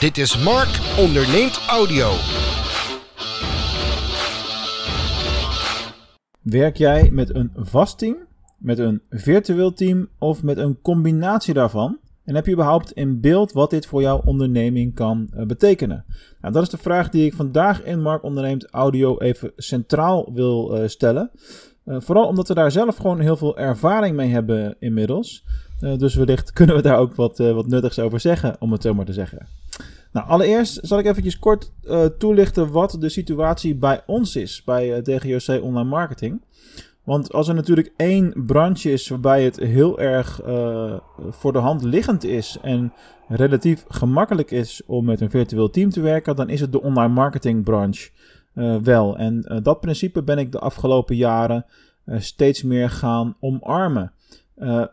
Dit is Mark onderneemt audio. Werk jij met een vast team, met een virtueel team of met een combinatie daarvan? En heb je überhaupt in beeld wat dit voor jouw onderneming kan uh, betekenen? Nou, dat is de vraag die ik vandaag in Mark Onderneemt Audio even centraal wil uh, stellen. Uh, vooral omdat we daar zelf gewoon heel veel ervaring mee hebben inmiddels. dus wellicht kunnen we daar ook wat, wat nuttigs over zeggen, om het zo maar te zeggen. Nou, allereerst zal ik eventjes kort uh, toelichten wat de situatie bij ons is, bij uh, DGOC Online Marketing. Want als er natuurlijk één branche is waarbij het heel erg uh, voor de hand liggend is en relatief gemakkelijk is om met een virtueel team te werken, dan is het de online marketing branche wel. En dat principe ben ik de afgelopen jaren steeds meer gaan omarmen.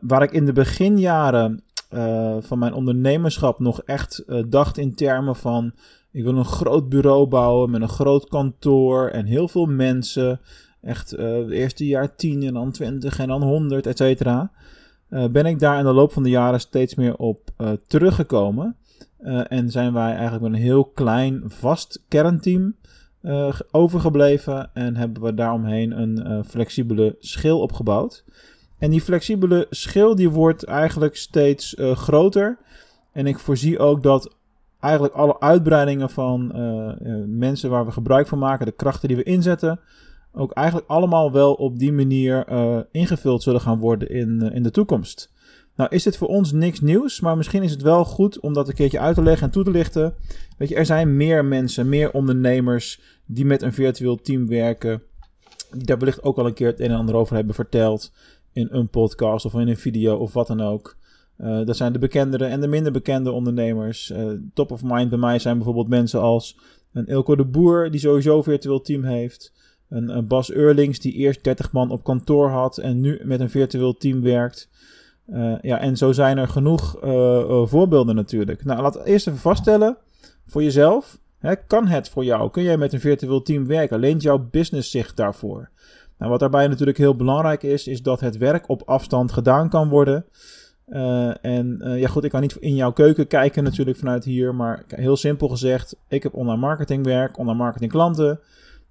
waar ik in de beginjaren uh, van mijn ondernemerschap nog echt uh, dacht in termen van ik wil een groot bureau bouwen met een groot kantoor en heel veel mensen. Echt uh, het eerste jaar 10 en dan 20 en dan 100, et cetera. ben ik daar in de loop van de jaren steeds meer op teruggekomen. en zijn wij eigenlijk met een heel klein vast kernteam overgebleven. En hebben we daaromheen een flexibele schil opgebouwd. En die flexibele schil die wordt eigenlijk steeds uh, groter. En ik voorzie ook dat eigenlijk alle uitbreidingen van uh, mensen waar we gebruik van maken, de krachten die we inzetten, ook eigenlijk allemaal wel op die manier ingevuld zullen gaan worden in, in de toekomst. Nou is dit voor ons niks nieuws, maar misschien is het wel goed om dat een keertje uit te leggen en toe te lichten. Weet je, er zijn meer mensen, meer ondernemers die met een virtueel team werken, die daar wellicht ook al een keer het een en ander over hebben verteld in een podcast of in een video of wat dan ook. Uh, dat zijn de bekendere en de minder bekende ondernemers. Uh, top of mind bij mij zijn bijvoorbeeld mensen als een Ilko de Boer, die sowieso een virtueel team heeft. Een, Bas Eurlings, die eerst 30 man op kantoor had en nu met een virtueel team werkt. Uh, ja, en zo zijn er genoeg voorbeelden natuurlijk. Nou, laat eerst even vaststellen voor jezelf. Hè, kan het voor jou? Kun jij met een virtueel team werken? Leent jouw business zich daarvoor? Nou, wat daarbij natuurlijk heel belangrijk is, is dat het werk op afstand gedaan kan worden. Uh, en uh, ja, goed, ik kan niet in jouw keuken kijken natuurlijk vanuit hier, maar heel simpel gezegd, ik heb online marketing werk, online marketing klanten.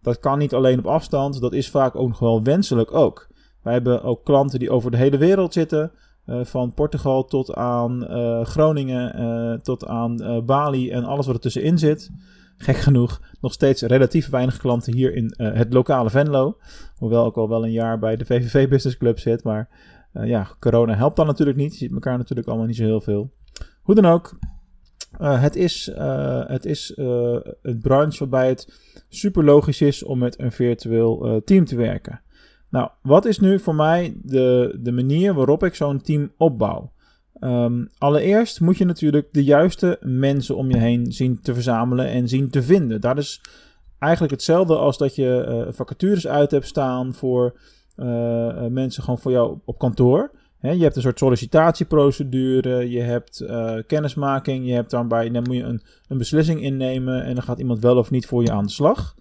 Dat kan niet alleen op afstand, dat is vaak ook nog wel wenselijk ook. Wij hebben ook klanten die over de hele wereld zitten, uh, van Portugal tot aan Groningen, tot aan Bali en alles wat er tussenin zit gek genoeg nog steeds relatief weinig klanten hier in uh, het lokale Venlo. Hoewel ik al wel een jaar bij de VVV Business Club zit. Maar uh, ja, corona helpt dan natuurlijk niet. Je ziet elkaar natuurlijk allemaal niet zo heel veel. Hoe dan ook. Uh, het is, het is een branche waarbij het super logisch is om met een virtueel team te werken. Nou, wat is nu voor mij de, de manier waarop ik zo'n team opbouw? Um, allereerst moet je natuurlijk de juiste mensen om je heen zien te verzamelen en zien te vinden. Dat is eigenlijk hetzelfde als dat je uh, vacatures uit hebt staan voor uh, mensen gewoon voor jou op kantoor. Je hebt een soort sollicitatieprocedure, je hebt kennismaking, je hebt daarbij, dan moet je een, een beslissing innemen en dan gaat iemand wel of niet voor je aan de slag.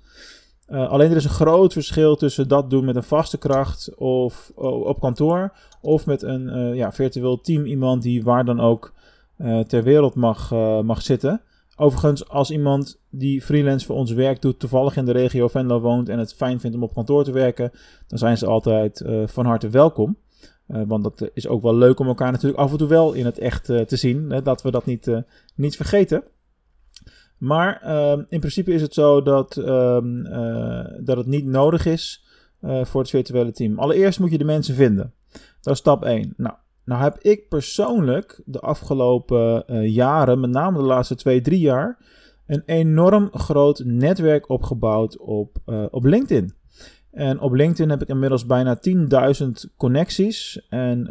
Uh, alleen er is een groot verschil tussen dat doen met een vaste kracht of op kantoor of met een uh, ja, virtueel team iemand die waar dan ook uh, ter wereld mag, mag zitten. Overigens, als iemand die freelance voor ons werk doet, toevallig in de regio Venlo woont en het fijn vindt om op kantoor te werken, dan zijn ze altijd van harte welkom. want dat is ook wel leuk om elkaar natuurlijk af en toe wel in het echt te zien. Hè, dat we dat niet, niet vergeten. Maar uh, in principe is het zo dat, uh, uh, dat het niet nodig is uh, voor het virtuele team. Allereerst moet je de mensen vinden. Dat is stap 1. Nou, nou heb ik persoonlijk de afgelopen uh, jaren, met name de laatste 2, 3 jaar, een enorm groot netwerk opgebouwd op, op LinkedIn. En op LinkedIn heb ik inmiddels bijna 10.000 connecties. En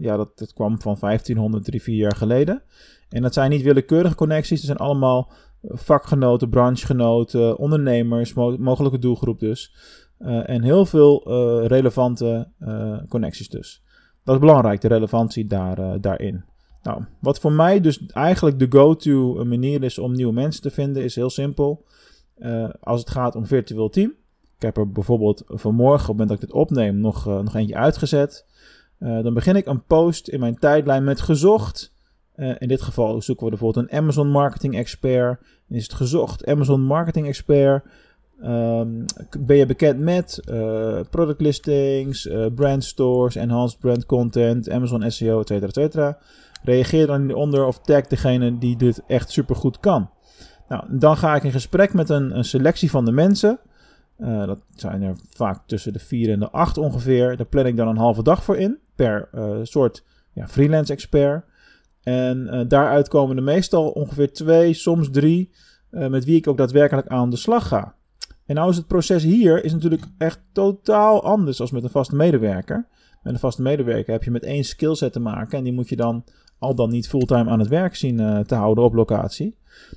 ja, dat, dat kwam van 1500, 3, 4 jaar geleden. En dat zijn niet willekeurige connecties, dat zijn allemaal vakgenoten, branchegenoten, ondernemers, mogelijke doelgroep dus. Uh, en heel veel uh, relevante uh, connecties dus. Dat is belangrijk, de relevantie daar, daarin. Nou, wat voor mij dus eigenlijk de go-to manier is om nieuwe mensen te vinden, is heel simpel. als het gaat om virtueel team. Ik heb er bijvoorbeeld vanmorgen, op het moment dat ik dit opneem, nog, nog eentje uitgezet. dan begin ik een post in mijn tijdlijn met gezocht in dit geval zoeken we bijvoorbeeld een Amazon Marketing Expert. Is het gezocht Amazon Marketing Expert. Ehm, ben je bekend met uh, product listings, uh, brand stores, enhanced brand content, Amazon SEO, etc. etcetera. Reageer dan hieronder of tag degene die dit echt supergoed kan. Nou, dan ga ik in gesprek met een, selectie van de mensen. Dat zijn er vaak tussen de 4 en de 8 ongeveer. Daar plan ik dan een halve dag voor in, per soort ja, freelance expert. En daaruit komen er meestal ongeveer twee, soms drie, met wie ik ook daadwerkelijk aan de slag ga. En nou is het proces hier is natuurlijk echt totaal anders als met een vaste medewerker. Met een vaste medewerker heb je met één skillset te maken en die moet je dan al dan niet fulltime aan het werk zien uh, te houden op locatie.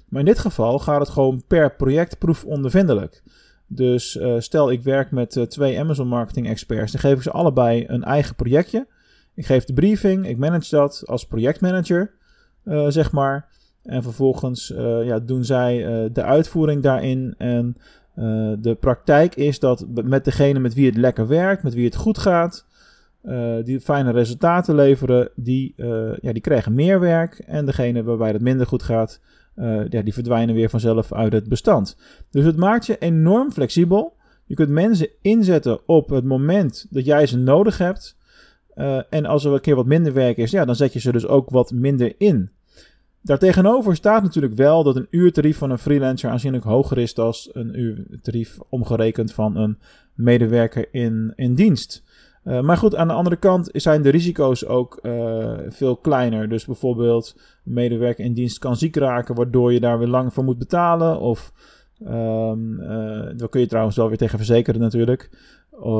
Maar in dit geval gaat het gewoon per project proefondervindelijk. Dus stel ik werk met twee Amazon marketing experts, dan geef ik ze allebei een eigen projectje. Ik geef de briefing, ik manage dat als projectmanager, zeg maar. En vervolgens ja, doen zij de uitvoering daarin en de praktijk is dat met degene met wie het lekker werkt, met wie het goed gaat, die fijne resultaten leveren, die, ja, die krijgen meer werk. En degene waarbij het minder goed gaat, ja, die verdwijnen weer vanzelf uit het bestand. Dus het maakt je enorm flexibel. Je kunt mensen inzetten op het moment dat jij ze nodig hebt. En als er een keer wat minder werk is, ja, dan zet je ze dus ook wat minder in. Daartegenover staat natuurlijk wel dat een uurtarief van een freelancer aanzienlijk hoger is dan een uurtarief omgerekend van een medewerker in, in dienst. Uh, maar goed, aan de andere kant zijn de risico's ook uh, veel kleiner. Dus bijvoorbeeld een medewerker in dienst kan ziek raken, waardoor je daar weer lang voor moet betalen. Of um, uh, daar kun je trouwens wel weer tegen verzekeren natuurlijk.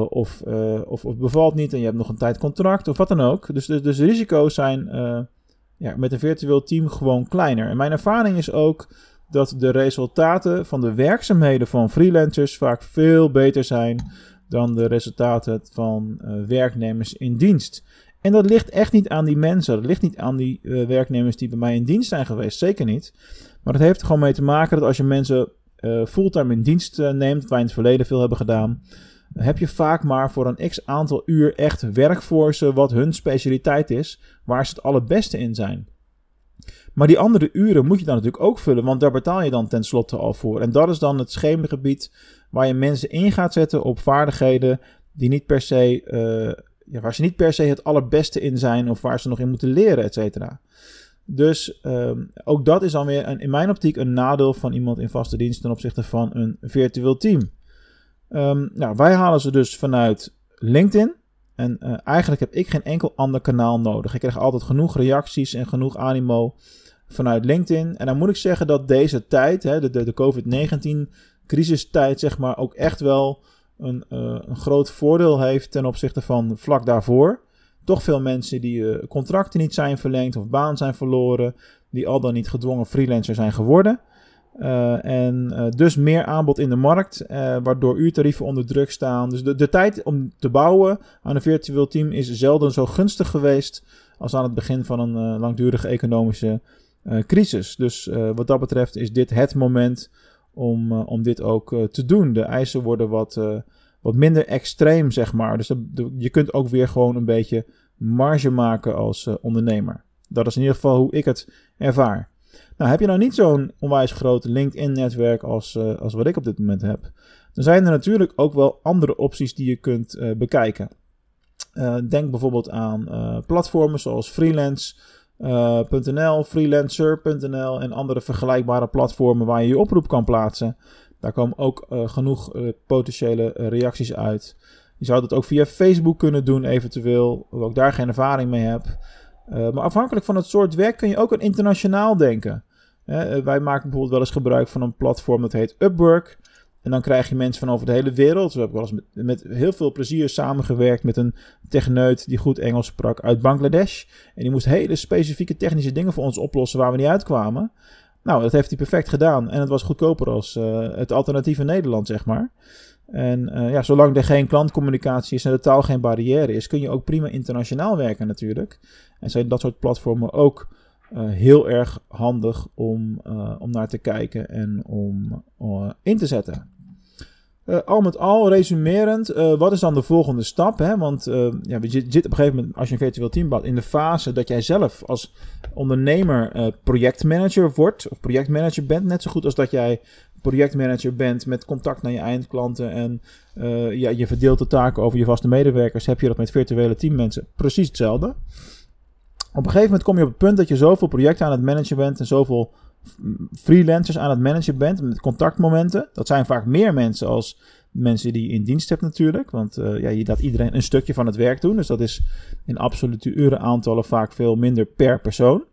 Of, of, of bevalt niet en je hebt nog een tijdcontract of wat dan ook. Dus, dus, dus de risico's zijn ja, met een virtueel team gewoon kleiner. En mijn ervaring is ook dat de resultaten van de werkzaamheden van freelancers vaak veel beter zijn dan de resultaten van werknemers in dienst. En dat ligt echt niet aan die mensen. Dat ligt niet aan die werknemers die bij mij in dienst zijn geweest. Zeker niet. Maar het heeft er gewoon mee te maken dat als je mensen uh, fulltime in dienst neemt, wat wij in het verleden veel hebben gedaan, heb je vaak maar voor een x aantal uur echt werk voor ze wat hun specialiteit is, waar ze het allerbeste in zijn. Maar die andere uren moet je dan natuurlijk ook vullen, want daar betaal je dan tenslotte al voor. En dat is dan het schemergebied waar je mensen in gaat zetten op vaardigheden die niet per se, uh, ja, waar ze niet per se het allerbeste in zijn of waar ze nog in moeten leren, et cetera. Dus uh, ook dat is dan weer een, in mijn optiek een nadeel van iemand in vaste dienst ten opzichte van een virtueel team. Um, nou, wij halen ze dus vanuit LinkedIn. En uh, eigenlijk heb ik geen enkel ander kanaal nodig. Ik krijg altijd genoeg reacties en genoeg animo vanuit LinkedIn. En dan moet ik zeggen dat deze tijd, hè, de, de, de COVID-19 crisistijd, zeg maar, ook echt wel een, uh, een groot voordeel heeft ten opzichte van vlak daarvoor. Toch veel mensen die uh, contracten niet zijn verlengd of baan zijn verloren, die al dan niet gedwongen freelancer zijn geworden. Uh, en uh, dus meer aanbod in de markt, uh, waardoor uurtarieven onder druk staan. Dus de, de tijd om te bouwen aan een virtueel team is zelden zo gunstig geweest als aan het begin van een langdurige economische crisis. Dus wat dat betreft is dit het moment om, om dit ook te doen. De eisen worden wat, wat minder extreem, zeg maar. Dus je kunt ook weer gewoon een beetje marge maken als ondernemer. Dat is in ieder geval hoe ik het ervaar. Nou, heb je nou niet zo'n onwijs groot LinkedIn-netwerk als, uh, als wat ik op dit moment heb, dan zijn er natuurlijk ook wel andere opties die je kunt uh, bekijken. Uh, denk bijvoorbeeld aan platformen zoals freelance.nl, freelancer.nl en andere vergelijkbare platformen waar je je oproep kan plaatsen. Daar komen ook genoeg potentiële reacties uit. Je zou dat ook via Facebook kunnen doen, eventueel, ik daar geen ervaring mee heb. Uh, maar afhankelijk van het soort werk kun je ook een internationaal denken. Uh, wij maken bijvoorbeeld wel eens gebruik van een platform dat heet Upwork. En dan krijg je mensen van over de hele wereld. We hebben wel eens met, met heel veel plezier samengewerkt met een techneut die goed Engels sprak uit Bangladesh. En die moest hele specifieke technische dingen voor ons oplossen waar we niet uitkwamen. Nou, dat heeft hij perfect gedaan. En het was goedkoper als uh, het alternatieve Nederland, zeg maar. En uh, ja, zolang er geen klantcommunicatie is en de taal geen barrière is, kun je ook prima internationaal werken natuurlijk. En zijn dat soort platformen ook uh, heel erg handig om, uh, om naar te kijken en om in te zetten. Al met al, resumerend, wat is dan de volgende stap? Hè? Want ja, je zit op een gegeven moment, als je een virtueel team bouwt, in de fase dat jij zelf als ondernemer projectmanager wordt, of projectmanager bent, net zo goed als dat jij projectmanager bent met contact naar je eindklanten en ja, je verdeelt de taken over je vaste medewerkers, heb je dat met virtuele teammensen precies hetzelfde. Op een gegeven moment kom je op het punt dat je zoveel projecten aan het managen bent en zoveel freelancers aan het managen bent met contactmomenten. Dat zijn vaak meer mensen als mensen die je in dienst hebt natuurlijk. Want uh, ja, je laat iedereen een stukje van het werk doen. Dus dat is in absolute urenaantallen vaak veel minder per persoon.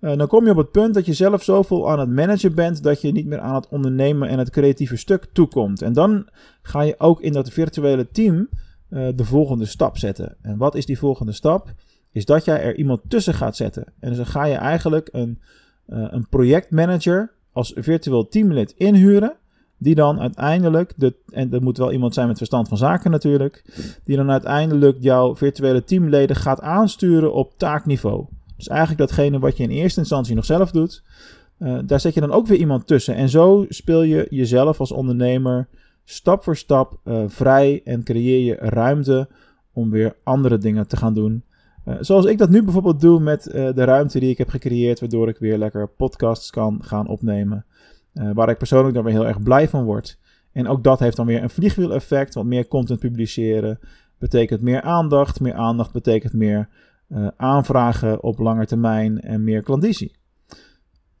Uh, dan kom je op het punt dat je zelf zoveel aan het managen bent dat je niet meer aan het ondernemen en het creatieve stuk toekomt. En dan ga je ook in dat virtuele team uh, de volgende stap zetten. En wat is die volgende stap? Is dat jij er iemand tussen gaat zetten. En dan ga je eigenlijk een uh, een projectmanager als virtueel teamlid inhuren. Die dan uiteindelijk, de, en dat moet wel iemand zijn met verstand van zaken natuurlijk. Die dan uiteindelijk jouw virtuele teamleden gaat aansturen op taakniveau. Dus eigenlijk datgene wat je in eerste instantie nog zelf doet. Uh, daar zet je dan ook weer iemand tussen. En zo speel je jezelf als ondernemer stap voor stap uh, vrij en creëer je ruimte om weer andere dingen te gaan doen. Uh, zoals ik dat nu bijvoorbeeld doe met de ruimte die ik heb gecreëerd, waardoor ik weer lekker podcasts kan gaan opnemen. Waar ik persoonlijk dan weer heel erg blij van word. En ook dat heeft dan weer een vliegwiel-effect, want meer content publiceren betekent meer aandacht. Meer aandacht betekent meer aanvragen op lange termijn en meer klandizie.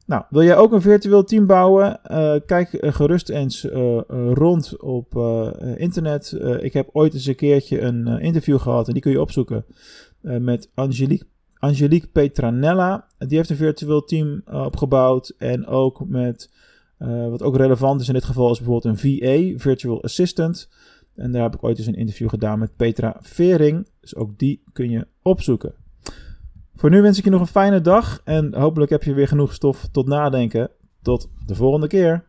Nou, wil jij ook een virtueel team bouwen? kijk gerust eens rond op internet. ik heb ooit eens een keertje een interview gehad en die kun je opzoeken met Angelique, Angelique Petranella. Die heeft een virtueel team opgebouwd. En ook met, wat ook relevant is in dit geval, is bijvoorbeeld een VA, Virtual Assistant. En daar heb ik ooit eens een interview gedaan met Petra Vering. Dus ook die kun je opzoeken. Voor nu wens ik je nog een fijne dag. En hopelijk heb je weer genoeg stof tot nadenken. Tot de volgende keer.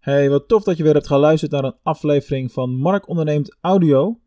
Hey, wat tof dat je weer hebt geluisterd naar een aflevering van Mark Onderneemt Audio.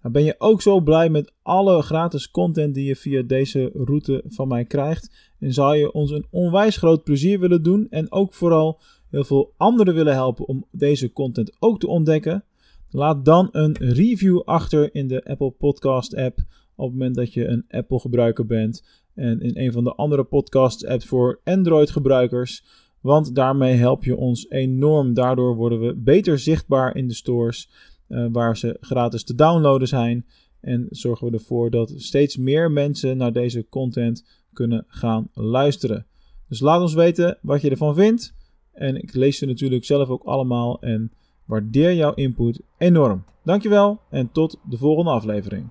Nou, ben je ook zo blij met alle gratis content die je via deze route van mij krijgt? En zou je ons een onwijs groot plezier willen doen en ook vooral heel veel anderen willen helpen om deze content ook te ontdekken? Laat dan een review achter in de Apple Podcast app op het moment dat je een Apple gebruiker bent en in een van de andere podcast apps voor Android gebruikers. Want daarmee help je ons enorm. Daardoor worden we beter zichtbaar in de stores uh, waar ze gratis te downloaden zijn. En zorgen we ervoor dat steeds meer mensen naar deze content kunnen gaan luisteren. Dus laat ons weten wat je ervan vindt. En ik lees ze natuurlijk zelf ook allemaal en waardeer jouw input enorm. Dankjewel en tot de volgende aflevering.